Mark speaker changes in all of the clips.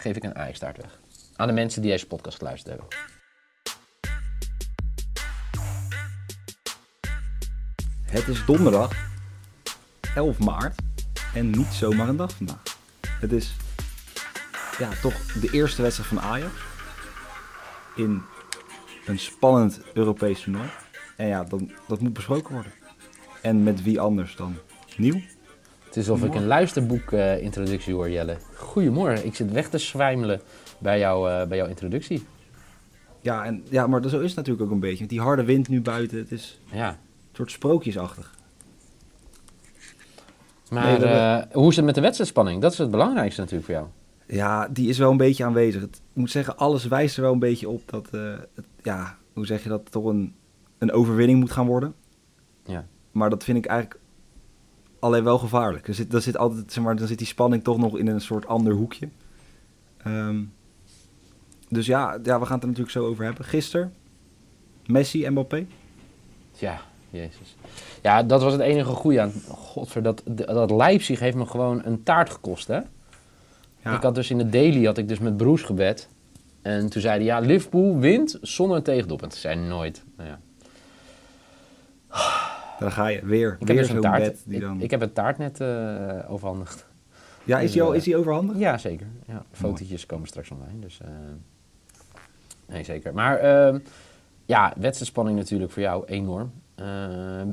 Speaker 1: geef ik een Ajax-taart weg. Aan de mensen die deze podcast geluisterd hebben.
Speaker 2: Het is donderdag, 11 maart. En niet zomaar een dag vandaag. Het is ja, toch de eerste wedstrijd van Ajax. In een spannend Europees toernooi. En ja, dan, dat moet besproken worden. En met wie anders dan nieuw?
Speaker 1: Het is alsof ik een luisterboek-introductie hoor, Jelle. Goedemorgen, ik zit weg te zwijmelen bij, jou, eh, bij jouw introductie.
Speaker 2: Ja, en, ja, maar zo is het natuurlijk ook een beetje. Met die harde wind nu buiten, het is
Speaker 1: Ja,
Speaker 2: een soort sprookjesachtig.
Speaker 1: maar
Speaker 2: Nee,
Speaker 1: eh, hoe is het met de wedstrijdspanning? Dat is het belangrijkste natuurlijk voor jou.
Speaker 2: Ja, die is wel een beetje aanwezig. Het, ik moet zeggen, alles wijst er wel een beetje op dat, eh, het, ja, hoe zeg je dat, toch een, een overwinning moet gaan worden.
Speaker 1: Ja.
Speaker 2: Maar dat vind ik eigenlijk alleen wel gevaarlijk. Er zit, er zit altijd, zeg maar, dan zit die spanning toch nog in een soort ander hoekje. Ehm, dus ja, ja, we gaan het er natuurlijk zo over hebben. Gisteren, Messi, Mbappé.
Speaker 1: Ja, jezus. Ja, dat was het enige goede aan. Godver, dat, dat Leipzig heeft me gewoon een taart gekost, hè?
Speaker 2: Ja,
Speaker 1: Ik had dus in de daily, had ik dus met Broes gebed. En toen zei hij, ja, Liverpool wint zonder een tegendoelpunt. Zei hij nooit. Nou ja.
Speaker 2: Daar ga je. Weer,
Speaker 1: Ik heb
Speaker 2: weer
Speaker 1: dus een
Speaker 2: zo'n
Speaker 1: taart.
Speaker 2: bed die dan...
Speaker 1: ik heb een taart net eh, overhandigd.
Speaker 2: ja, is die, al, is die overhandigd?
Speaker 1: Ja, zeker. Ja, fotootjes komen straks online. Dus, eh, nee, zeker. Maar ehm, ja, wedstrijdspanning natuurlijk voor jou enorm. Eh,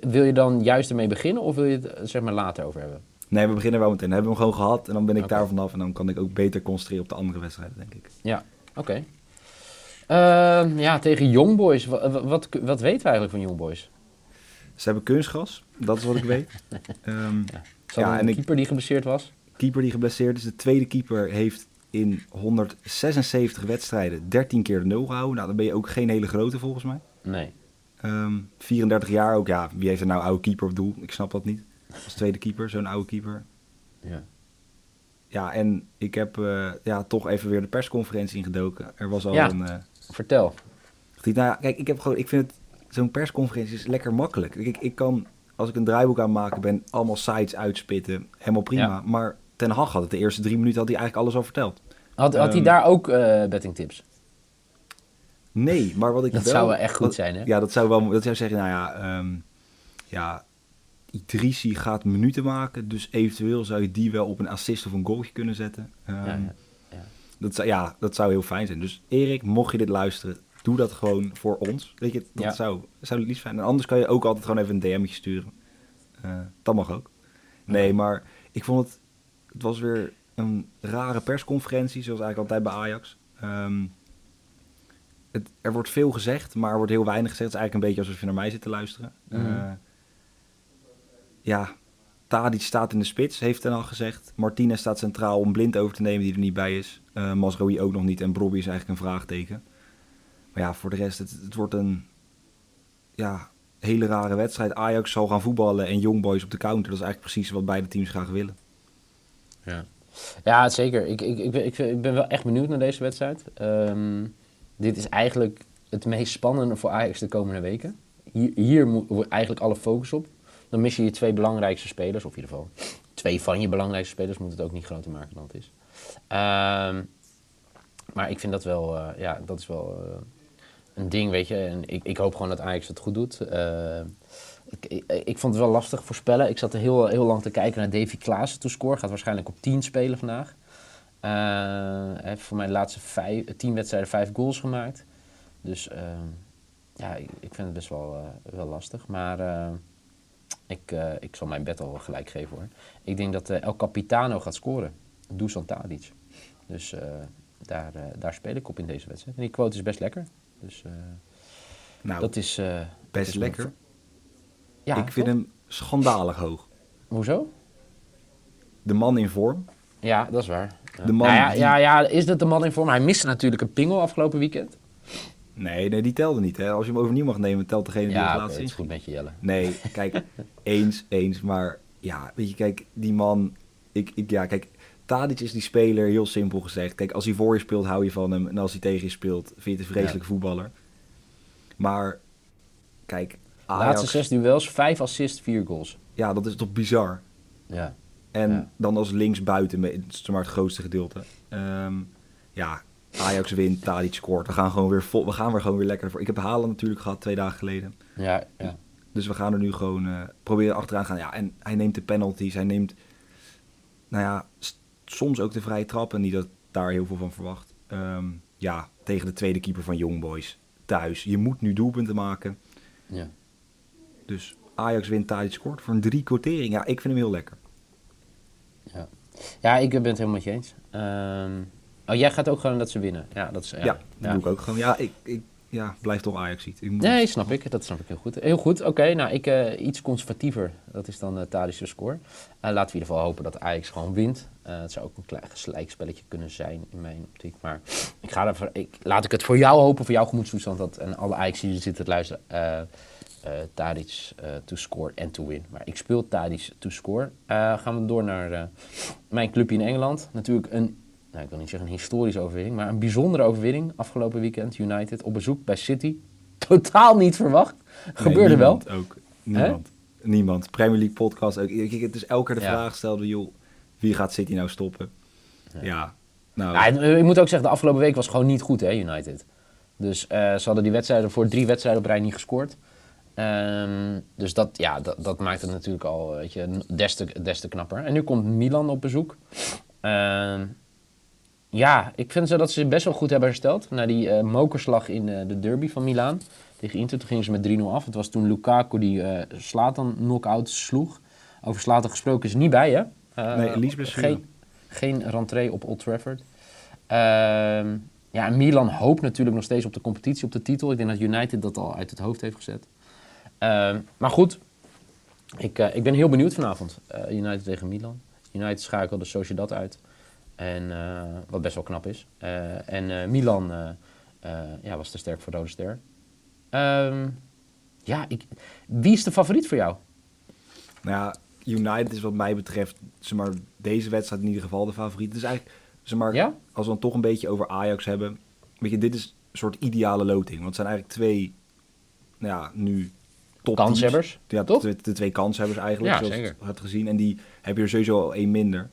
Speaker 1: wil je dan juist ermee beginnen of wil je het eh, zeg maar later over hebben?
Speaker 2: Nee, we beginnen wel meteen. Dan hebben we hem gewoon gehad en dan ben ik daar vanaf. En dan kan ik ook beter concentreren op de andere wedstrijden, denk ik.
Speaker 1: Ja, oké. Ehm, ja, tegen Young Boys. Wat, wat, wat weten we eigenlijk van Young Boys?
Speaker 2: Ze hebben kunstgras, dat is wat ik weet. Ehm,
Speaker 1: Zat
Speaker 2: Ja, en
Speaker 1: een
Speaker 2: ik-
Speaker 1: keeper die geblesseerd was?
Speaker 2: keeper die geblesseerd is. De tweede keeper heeft in 176 wedstrijden 13 keer de nul gehouden. Nou, dan ben je ook geen hele grote volgens mij.
Speaker 1: Nee.
Speaker 2: Ehm, 34 jaar ook. Ja, wie heeft er nou oude keeper op doel? Ik snap dat niet. Als tweede keeper, zo'n oude keeper.
Speaker 1: Ja.
Speaker 2: Ja, en ik heb eh, ja, toch even weer de persconferentie ingedoken. Er was al
Speaker 1: Ja.
Speaker 2: een... eh,
Speaker 1: Vertel.
Speaker 2: Nou ja, kijk, ik heb gewoon, ik vind het, zo'n persconferentie is lekker makkelijk. Ik, ik kan, als ik een draaiboek aan het maken ben, allemaal sites uitspitten, helemaal prima.
Speaker 1: Ja.
Speaker 2: Maar Ten Hag had het de eerste drie minuten had hij eigenlijk alles al verteld.
Speaker 1: Had, had hij
Speaker 2: Ehm,
Speaker 1: daar ook eh bettingtips?
Speaker 2: Nee, maar wat ik
Speaker 1: Dat
Speaker 2: wel...
Speaker 1: zou wel echt goed
Speaker 2: wat-
Speaker 1: zijn, hè?
Speaker 2: Ja, dat zou wel, dat zou zeggen, nou ja, ehm ja, Idrissi gaat minuten maken, dus eventueel zou je die wel op een assist of een goaltje kunnen zetten. Ehm,
Speaker 1: Ja, ja, ja.
Speaker 2: Dat, zou, ja, dat zou heel fijn zijn. Dus Erik, mocht je dit luisteren, doe dat gewoon voor ons. Weet je, dat
Speaker 1: Ja.
Speaker 2: zou, zou het liefst zijn. En anders kan je ook altijd gewoon even een DM'tje sturen. Eh, dat mag ook. Nee, maar ik vond het... Het was weer een rare persconferentie, zoals eigenlijk altijd bij Ajax. Ehm, het, er wordt veel gezegd, maar er wordt heel weinig gezegd. Het is eigenlijk een beetje alsof je naar mij zit te luisteren.
Speaker 1: Mhm.
Speaker 2: Eh, ja, Tadic staat in de spits, heeft Ten Hag gezegd. Martinez staat centraal om blind over te nemen, die er niet bij is. Eh Masraoui ook nog niet en Brobby is eigenlijk een vraagteken. Maar ja, voor de rest, het, het wordt een ja, hele rare wedstrijd. Ajax zal gaan voetballen en Young Boys op de counter. Dat is eigenlijk precies wat beide teams graag willen.
Speaker 1: Ja, ja zeker. Ik, ik, ik, ben, ik, ben wel echt benieuwd naar deze wedstrijd. Ehm, dit is eigenlijk het meest spannende voor Ajax de komende weken. Hier, hier moet eigenlijk alle focus op. Dan mis je je twee belangrijkste spelers, of in ieder geval twee van je belangrijkste spelers. Moet het ook niet groter maken dan het is. Ehm, maar ik vind dat wel, eh, ja, dat is wel eh, een ding, weet je. En ik, ik hoop gewoon dat Ajax het goed doet. Eh, ik, ik, ik vond het wel lastig voorspellen. Ik zat er heel, heel lang te kijken naar Davy Klaassen to score. Gaat waarschijnlijk op 10 spelen vandaag. Eh, hij heeft voor mij de laatste vijf, tien wedstrijden vijf goals gemaakt. Dus eh, ja, ik, ik vind het best wel, eh, wel lastig. Maar ik, ik zal mijn bed al gelijk geven hoor. Ik denk dat El Capitano gaat scoren. Dusan Tadic. Dus daar, daar speel ik op in deze wedstrijd. En die quote is best lekker. Dus eh,
Speaker 2: Nou,
Speaker 1: dat is... eh,
Speaker 2: best
Speaker 1: is
Speaker 2: lekker.
Speaker 1: Ja,
Speaker 2: ik vind hem schandalig hoog.
Speaker 1: Hoezo?
Speaker 2: De man in vorm.
Speaker 1: Ja, dat is waar.
Speaker 2: De man
Speaker 1: Nou ja,
Speaker 2: die-
Speaker 1: ja, ja, is dat de man in vorm? Hij miste natuurlijk een pingel afgelopen weekend.
Speaker 2: Nee, nee, die telde niet. Hè. Als je hem overnieuw mag nemen, telt degene die
Speaker 1: Ja,
Speaker 2: het
Speaker 1: is. goed met je, Jelle.
Speaker 2: Nee, kijk, eens, eens. Maar ja, weet je, kijk, die man... Ik, ik, ja, kijk, Tadic is die speler, heel simpel gezegd. Kijk, als hij voor je speelt, hou je van hem. En als hij tegen je speelt, vind je het een vreselijke voetballer. Maar, kijk, Ajax...
Speaker 1: Laatste zes duels, vijf assists, vier goals.
Speaker 2: Ja, dat is toch bizar.
Speaker 1: Ja.
Speaker 2: En
Speaker 1: Ja.
Speaker 2: dan als linksbuiten, met zeg maar het grootste gedeelte. Ehm, ja, Ajax wint, Tadic scoort. We gaan, gewoon weer vol, we gaan weer gewoon weer lekker voor. Ik heb Halen natuurlijk gehad twee dagen geleden.
Speaker 1: Ja, ja.
Speaker 2: Dus we gaan er nu gewoon uh, proberen achteraan gaan. Ja, en hij neemt de penalties. Hij neemt, nou ja, soms ook de vrije trappen. Niet dat daar heel veel van verwacht. Um, ja, tegen de tweede keeper van Young Boys thuis. Je moet nu doelpunten maken.
Speaker 1: Ja.
Speaker 2: Dus Ajax wint, Tadic scoort voor een drie quotering. Ja, ik vind hem heel lekker.
Speaker 1: Ja, ja ik ben het helemaal met je eens. Um, oh, jij gaat ook gewoon dat ze winnen. Ja, dat is, ja,
Speaker 2: ja dat ja. doe ik ook gewoon. Ja, ik, ik ja, blijf toch Ajax ziet.
Speaker 1: Nee, snap ik. Dat snap ik heel goed. Heel goed. Oké, nou, ik uh, iets conservatiever. Dat is dan uh, Tadische score. Uh, laten we in ieder geval hopen dat Ajax gewoon wint. het zou ook een klein gelijkspelletje kunnen zijn in mijn optiek. Maar ik ga ervoor, ik, laat ik het voor jou hopen, voor jouw gemoedstoestand. Dat, en alle Ajax die zitten te luisteren. Uh, Tadic to score en to win. Maar ik speel Tadic to score. gaan we door naar mijn clubje in Engeland. Natuurlijk een nou, ik wil niet zeggen een historische overwinning, maar een bijzondere overwinning afgelopen weekend. United op bezoek bij City. Totaal niet verwacht. Gebeurde
Speaker 2: wel.
Speaker 1: ook.
Speaker 2: Niemand. Niemand. Premier League podcast ook. Het is elke keer de vraag stelde, joh, wie gaat City nou stoppen? Ja. nou.
Speaker 1: Ja, ik moet ook zeggen, de afgelopen week was gewoon niet goed, hè, United. Dus uh, ze hadden die wedstrijden voor drie wedstrijden op rij niet gescoord. Um, dus dat, ja, dat, dat, maakt het natuurlijk al weet je, des, te, des te knapper. En nu komt Milan op bezoek. Um, ja, ik vind ze dat ze best wel goed hebben hersteld. Na die uh, mokerslag in uh, de derby van Milaan tegen Inter. Toen gingen ze met 3-0 af. Het was toen Lukaku die uh, Slatan knock-out sloeg. Over Slatan gesproken is niet bij, hè?
Speaker 2: nee, Elise
Speaker 1: geen, geen rentree op Old Trafford. Ehm, ja, Milan hoopt natuurlijk nog steeds op de competitie, op de titel. Ik denk dat United dat al uit het hoofd heeft gezet. Ehm, maar goed, ik, ik ben heel benieuwd vanavond. United tegen Milan. United schakelde Sociedad uit. En, uh, wat best wel knap is. Uh, en uh, Milan ja, was te sterk voor Rode Ster. Um, ja, ik, wie is de favoriet voor jou?
Speaker 2: Nou ja, United is wat mij betreft, zeg maar, deze wedstrijd in ieder geval de favoriet. Dus eigenlijk, zeg maar, ja? als we dan toch een beetje over Ajax hebben. Weet je, dit is een soort ideale loting. Want het zijn eigenlijk twee, nou ja, nu top
Speaker 1: Kanshebbers,
Speaker 2: Ja, toch? De, de, twee kanshebbers eigenlijk, ja, zoals zeker. het gezien. En die heb je er sowieso al één minder.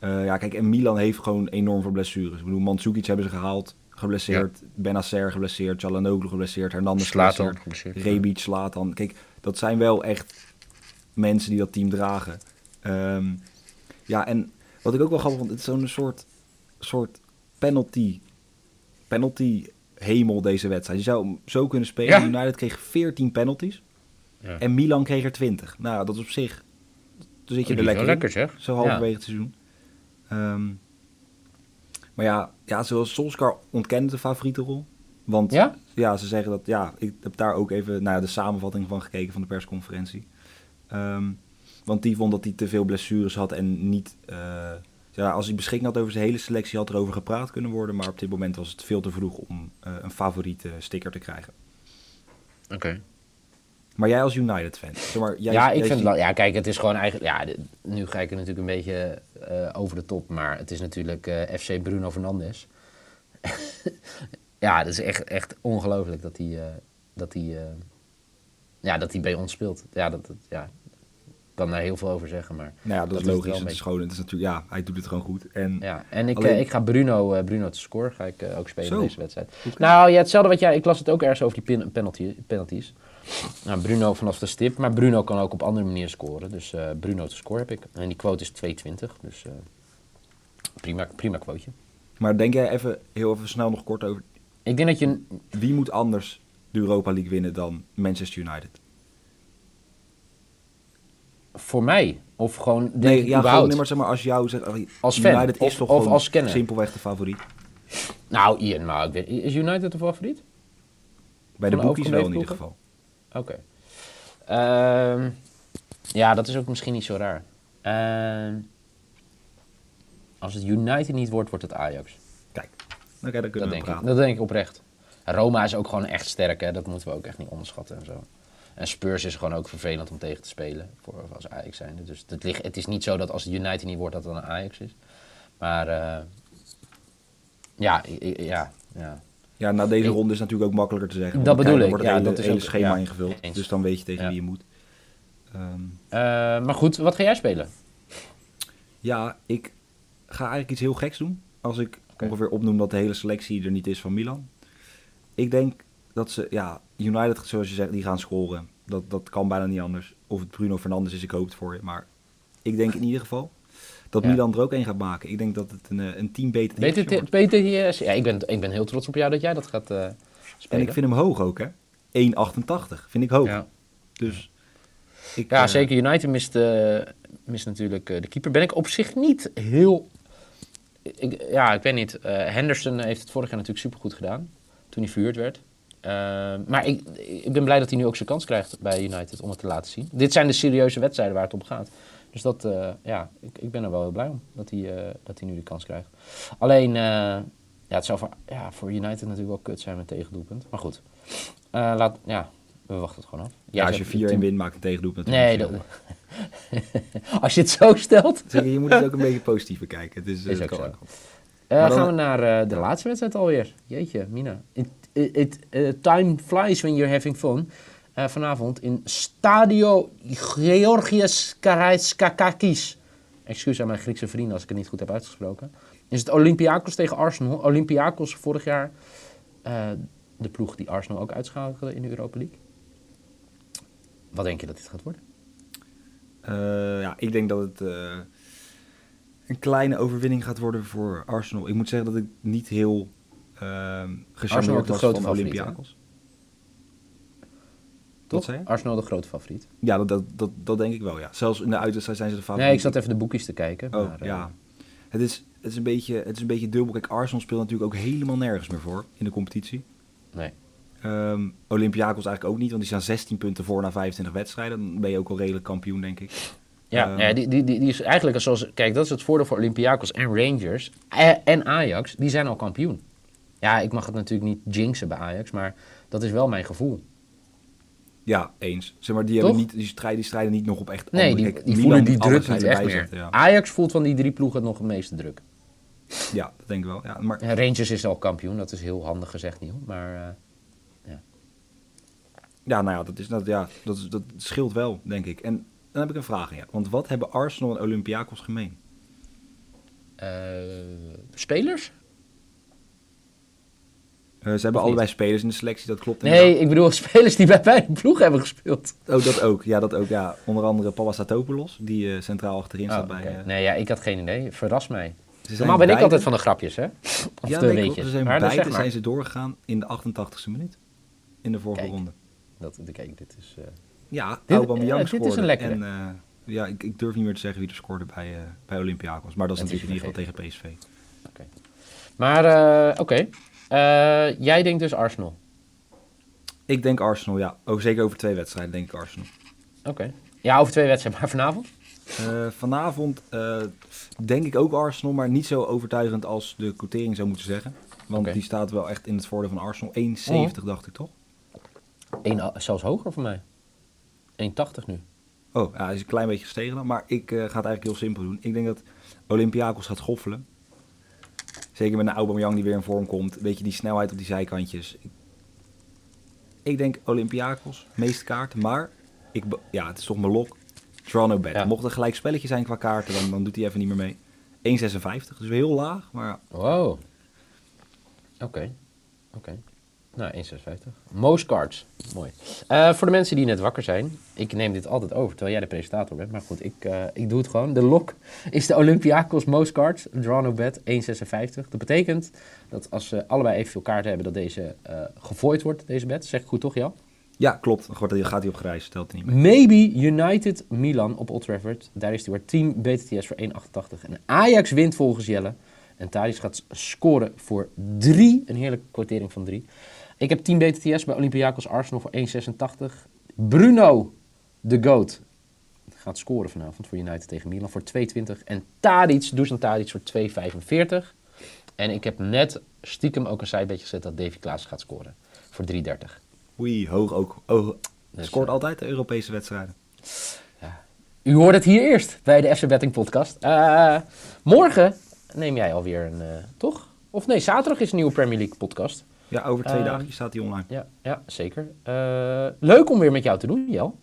Speaker 2: Uh, ja, kijk, en Milan heeft gewoon enorm veel blessures. Ik bedoel, Mandzukic hebben ze gehaald, geblesseerd. Ja. Benacer geblesseerd, Chalanoglu geblesseerd, Hernandez geblesseerd, geblesseerd Rebic, Slatan. Kijk, dat zijn wel echt mensen die dat team dragen. Um, ja, en wat ik ook wel grappig vond, het is zo'n soort, soort penalty, penalty hemel deze wedstrijd. Je zou zo kunnen spelen. Ja. United kreeg 14 penalties. Ja. En Milan kreeg er 20. Nou, dat is op zich. Dan zit je oh, er lekker,
Speaker 1: lekker zeg.
Speaker 2: Zo halverwege het seizoen. Um, maar ja, ja, zoals Solskjaer ontkende de favoriete rol. Want ja? ja? ze zeggen dat, ja, ik heb daar ook even naar de samenvatting van gekeken van de persconferentie. Um, want die vond dat hij te veel blessures had en niet, uh, ja, als hij beschikking had over zijn hele selectie, had er over gepraat kunnen worden. Maar op dit moment was het veel te vroeg om uh, een favoriete sticker te krijgen.
Speaker 1: Oké.
Speaker 2: Maar jij als United-fan? Zeg maar, jij,
Speaker 1: ja, ik vind ja, kijk, het is gewoon eigenlijk. Ja, nu ga ik er natuurlijk een beetje over de top, maar het is natuurlijk eh, FC Bruno Fernandes. ja, dat is echt, echt ongelooflijk dat hij, uh, dat, hij, ja, dat hij bij ons speelt. Ja, dat, dat, ja, ik kan daar heel veel over zeggen, maar...
Speaker 2: Nou ja, dat, is logisch. Het, is gewoon, het is natuurlijk, ja, hij doet het gewoon goed. En
Speaker 1: ja, en ik, ik ga Bruno, Bruno te scoren, ga ik ook spelen in deze wedstrijd. Nou ja, hetzelfde wat jij... Ik las het ook ergens over die penalty, penalties. Nou, Bruno vanaf de stip, maar Bruno kan ook op andere manieren scoren. Dus uh, Bruno te score heb ik. En die quote is 2,20. Dus uh, prima, prima quoteje.
Speaker 2: Maar denk jij even heel even snel nog kort over.
Speaker 1: Ik denk dat je.
Speaker 2: Wie moet anders de Europa League winnen dan Manchester United?
Speaker 1: Voor mij? Of gewoon.
Speaker 2: Nee, ja, gewoon, nee, maar zeg maar als jou zegt.
Speaker 1: Als fan.
Speaker 2: United is toch of als kenner. simpelweg de favoriet?
Speaker 1: Nou, Ian, maar is United de favoriet?
Speaker 2: Bij de boekjes wel in ieder geval.
Speaker 1: Oké. Ehm, ja, dat is ook misschien niet zo raar. Uh, als het United niet wordt, wordt het Ajax.
Speaker 2: Kijk, dan kunnen dat we
Speaker 1: denk
Speaker 2: praten.
Speaker 1: Ik, dat denk ik oprecht. Roma is ook gewoon echt sterk, hè? dat moeten we ook echt niet onderschatten en zo. En Spurs is gewoon ook vervelend om tegen te spelen, voor, als Ajax zijn. Dus het, ligt, het is niet zo dat als het United niet wordt, dat het dan een Ajax is. Maar uh, ja, ja, ja.
Speaker 2: Ja, na deze ronde is het natuurlijk ook makkelijker te zeggen.
Speaker 1: Dat bedoel ik.
Speaker 2: wordt het ja, hele, dat is hele schema ingevuld. Dus dan weet je tegen wie je moet.
Speaker 1: Um, uh, maar goed, wat ga jij spelen?
Speaker 2: Ja, ik ga eigenlijk iets heel geks doen. Als ik ongeveer opnoemen dat de hele selectie er niet is van Milan. Ik denk dat ze, ja, United, zoals je zegt, die gaan scoren. Dat, dat kan bijna niet anders. Of het Bruno Fernandes is, ik hoop het voor je. Maar ik denk in ieder geval dat
Speaker 1: Ja.
Speaker 2: Milan er ook één gaat maken. Ik denk dat het een, eh, een team beter wordt.
Speaker 1: het, weet het, ja, ik ben, ik ben heel trots op jou dat jij dat gaat
Speaker 2: En
Speaker 1: spelen.
Speaker 2: ik vind hem hoog ook, hè. 1,88 vind ik hoog.
Speaker 1: ja.
Speaker 2: Dus ik,
Speaker 1: Ja,
Speaker 2: eh,
Speaker 1: zeker. United mist, mist natuurlijk de keeper. Ben ik op zich niet heel... Ik, ja, ik weet niet. Henderson heeft het vorig jaar natuurlijk supergoed gedaan. Toen hij verhuurd werd. Maar ik, ik ben blij dat hij nu ook zijn kans krijgt bij United om het te laten zien. Dit zijn de serieuze wedstrijden waar het om gaat. Dus dat, eh, ja, ik, ik ben er wel heel blij om dat hij, eh, dat hij nu de kans krijgt. Alleen, eh, ja, het zou voor, ja, voor United natuurlijk wel kut zijn met tegendoelpunt. Maar goed, laat, ja, we wachten het gewoon af.
Speaker 2: Ja, als je
Speaker 1: zegt
Speaker 2: 4-1
Speaker 1: team-
Speaker 2: wint, maakt een tegendoelpunt.
Speaker 1: Nee, dat, als je het zo stelt.
Speaker 2: Zeg je, moet het ook een beetje positief bekijken. Het is,
Speaker 1: Is ook zo.
Speaker 2: ook. Maar dan-
Speaker 1: gaan we naar de laatste wedstrijd alweer. Jeetje, Mina. It, it, it, time flies when you're having fun. Eh, vanavond in Stadio Georgios Karaiskakakis. Excuus aan mijn Griekse vrienden als ik het niet goed heb uitgesproken. Is het Olympiakos tegen Arsenal. Olympiakos vorig jaar eh, de ploeg die Arsenal ook uitschakelde in de Europa League. Wat denk je dat dit gaat worden?
Speaker 2: Eh, ja, ik denk dat het een kleine overwinning gaat worden voor Arsenal. Ik moet zeggen dat ik niet heel uh, gecharmeerd
Speaker 1: de
Speaker 2: was
Speaker 1: grote
Speaker 2: van Olympiakos.
Speaker 1: Toch?
Speaker 2: zei?
Speaker 1: Arsenal de grote favoriet.
Speaker 2: Ja, dat, dat, dat, dat denk ik wel, ja. Zelfs in de uitwedstrijd zijn ze de favoriet.
Speaker 1: Nee, ik zat even de boekjes te kijken.
Speaker 2: Oh,
Speaker 1: maar, eh,
Speaker 2: ja. Het is, het, is een beetje, het is een beetje dubbel. Kijk, Arsenal speelt natuurlijk ook helemaal nergens meer voor in de competitie.
Speaker 1: Nee.
Speaker 2: Ehm Olympiakos eigenlijk ook niet, want die staan 16 punten voor na 25 wedstrijden. Dan ben je ook al redelijk kampioen, denk ik.
Speaker 1: Ja,
Speaker 2: Ehm.
Speaker 1: ja die, die, die, die is eigenlijk zoals... Kijk, dat is het voordeel voor Olympiakos en Rangers eh, en Ajax. Die zijn al kampioen. Ja, ik mag het natuurlijk niet jinxen bij Ajax, maar dat is wel mijn gevoel.
Speaker 2: Ja, eens. Zeg maar, die,
Speaker 1: Toch?
Speaker 2: hebben niet, die, strijden, die strijden niet nog op echt
Speaker 1: Nee,
Speaker 2: andere-
Speaker 1: die, die voelen die druk niet echt meer.
Speaker 2: Ja.
Speaker 1: Ajax voelt van die drie ploegen nog het meeste druk.
Speaker 2: ja, dat denk ik wel. Ja, maar
Speaker 1: Rangers is al kampioen, dat is heel handig gezegd, Niel. Maar eh,
Speaker 2: ja, nou ja, dat, is, dat, ja dat, is- dat scheelt wel, denk ik. En dan heb ik een vraag aan jou. Want wat hebben Arsenal en Olympiakos gemeen?
Speaker 1: eh, spelers?
Speaker 2: Eh, ze hebben allebei spelers in de selectie, dat klopt
Speaker 1: Nee, ik bedoel spelers die bij beide ploegen hebben gespeeld.
Speaker 2: Oh, dat ook. Ja, dat ook. Ja, onder andere Papasatopoulos, die eh, centraal achterin staat
Speaker 1: Oh,
Speaker 2: bij...
Speaker 1: oké.
Speaker 2: eh,
Speaker 1: Nee, ja, ik had geen idee. Verras mij. Normaal ben ik altijd van de grapjes, hè? Of
Speaker 2: Ja,
Speaker 1: de
Speaker 2: nee,
Speaker 1: weetjes.
Speaker 2: Ze zijn
Speaker 1: Maar zeg maar.
Speaker 2: zijn ze doorgegaan in de 88ste minuut. In de vorige
Speaker 1: Kijk.
Speaker 2: ronde.
Speaker 1: Dat, kijk, dit is...
Speaker 2: Ja,
Speaker 1: Dit-
Speaker 2: Aubameyang
Speaker 1: eh, dit is een lekkere.
Speaker 2: En ja, ik, ik durf niet meer te zeggen wie er scoorde bij, bij Olympiakos. Maar dat is
Speaker 1: Dat
Speaker 2: natuurlijk in ieder geval tegen PSV.
Speaker 1: Maar, eh, oké. Eh, jij denkt dus Arsenal.
Speaker 2: Ik denk Arsenal, ja. Ook zeker over twee wedstrijden denk ik Arsenal.
Speaker 1: Oké. Ja, over twee wedstrijden, maar vanavond?
Speaker 2: Eh, vanavond eh, denk ik ook Arsenal, maar niet zo overtuigend als de quotering zou moeten zeggen. Want die staat wel echt in het voordeel van Arsenal. 1,70 dacht ik toch?
Speaker 1: Eén, eh, zelfs hoger voor mij. 1,80 nu.
Speaker 2: Oh, ja, hij is een klein beetje gestegen dan. Maar ik ga het eigenlijk heel simpel doen. Ik denk dat Olympiakos gaat schoffelen. Zeker met een Aubameyang die weer in vorm komt. Weet je, die snelheid op die zijkantjes. Ik, denk Olympiakos, meeste kaarten. Maar, ik, ja, het is toch mijn lok. Draw no bet.
Speaker 1: Ja.
Speaker 2: Mocht er gelijk spelletje zijn qua kaarten, dan, dan doet hij even niet meer mee. 1,56. Dus heel laag. Maar ja,
Speaker 1: Wow. Oké. Oké. Nou, 1,56. Most cards. Mooi. Eh, voor de mensen die net wakker zijn. Ik neem dit altijd over, terwijl jij de presentator bent. Maar goed, ik, eh, ik doe het gewoon. De lok is de Olympiakos Most Cards. Draw no bet, 1,56. Dat betekent dat als ze allebei evenveel kaarten hebben, dat deze eh gevoid wordt, deze bet. Zeg ik goed toch, Jan?
Speaker 2: ja klopt. Dan gaat hij op gereis. Stelt hij niet mee.
Speaker 1: Maybe United Milan op Old Trafford. Daar is hij weer team BTTS voor 1,88. En Ajax wint volgens Jelle. En Thadis gaat scoren voor 3. Een heerlijke quotering van 3. Ik heb team BTTS bij Olympiakos Arsenal voor 1,86. Bruno, de GOAT, gaat scoren vanavond voor United tegen Milan voor 2,20. En Tadic, Dusan Tadic voor 2,45. En ik heb net stiekem ook een sidebedje gezet dat Davy Klaas gaat scoren voor 3,30.
Speaker 2: Oei, hoog ook. Oh,
Speaker 1: Dus,
Speaker 2: scoort
Speaker 1: eh,
Speaker 2: altijd de Europese wedstrijden.
Speaker 1: U hoort het hier eerst bij de FC Betting Podcast. Eh, morgen neem jij alweer een, eh, toch? Of nee, zaterdag is een nieuwe Premier League podcast.
Speaker 2: Ja, over twee
Speaker 1: Ehm,
Speaker 2: dagen staat hij online.
Speaker 1: Ja, ja zeker. Eh, leuk om weer met jou te doen, Jel.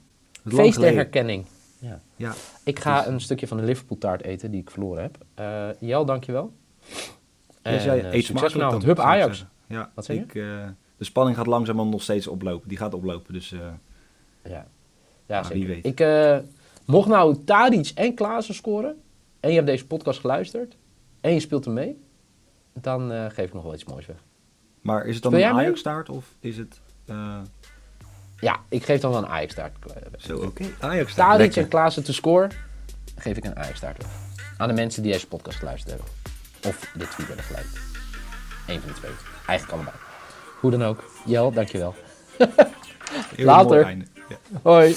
Speaker 1: Feest der herkenning. Ja.
Speaker 2: Ja,
Speaker 1: Ik ga
Speaker 2: Dus-
Speaker 1: een stukje van de Liverpool taart eten die ik verloren heb. Eh Jel, dankjewel. En,
Speaker 2: Ja, jij
Speaker 1: eh,
Speaker 2: eet
Speaker 1: succes vanavond.
Speaker 2: dan,
Speaker 1: Hup Ajax.
Speaker 2: Ja,
Speaker 1: Wat zeg je?
Speaker 2: ik, eh, de spanning gaat langzaam nog steeds oplopen. Die gaat oplopen, dus... eh,
Speaker 1: Ja, ja
Speaker 2: Ah,
Speaker 1: zeker.
Speaker 2: wie weet.
Speaker 1: Ik, eh, mocht nou Tadic en Klaassen scoren... en je hebt deze podcast geluisterd... en je speelt hem mee... dan eh, geef ik nog wel iets moois weg.
Speaker 2: Maar is het dan een? Ajax-staart of is het... eh,
Speaker 1: Ja, ik geef dan wel een Ajax-staart.
Speaker 2: zo, oké. Ajax-staart.
Speaker 1: Tadic
Speaker 2: Lekker.
Speaker 1: en Klaassen te score... geef ik een Ajax-staart weg. Aan de mensen die deze podcast geluisterd hebben. Of de tweet hebben geliked. Eén van de twee. Eigenlijk allebei. Hoe dan ook. Jel, dankjewel. Later.
Speaker 2: Ja.
Speaker 1: Hoi.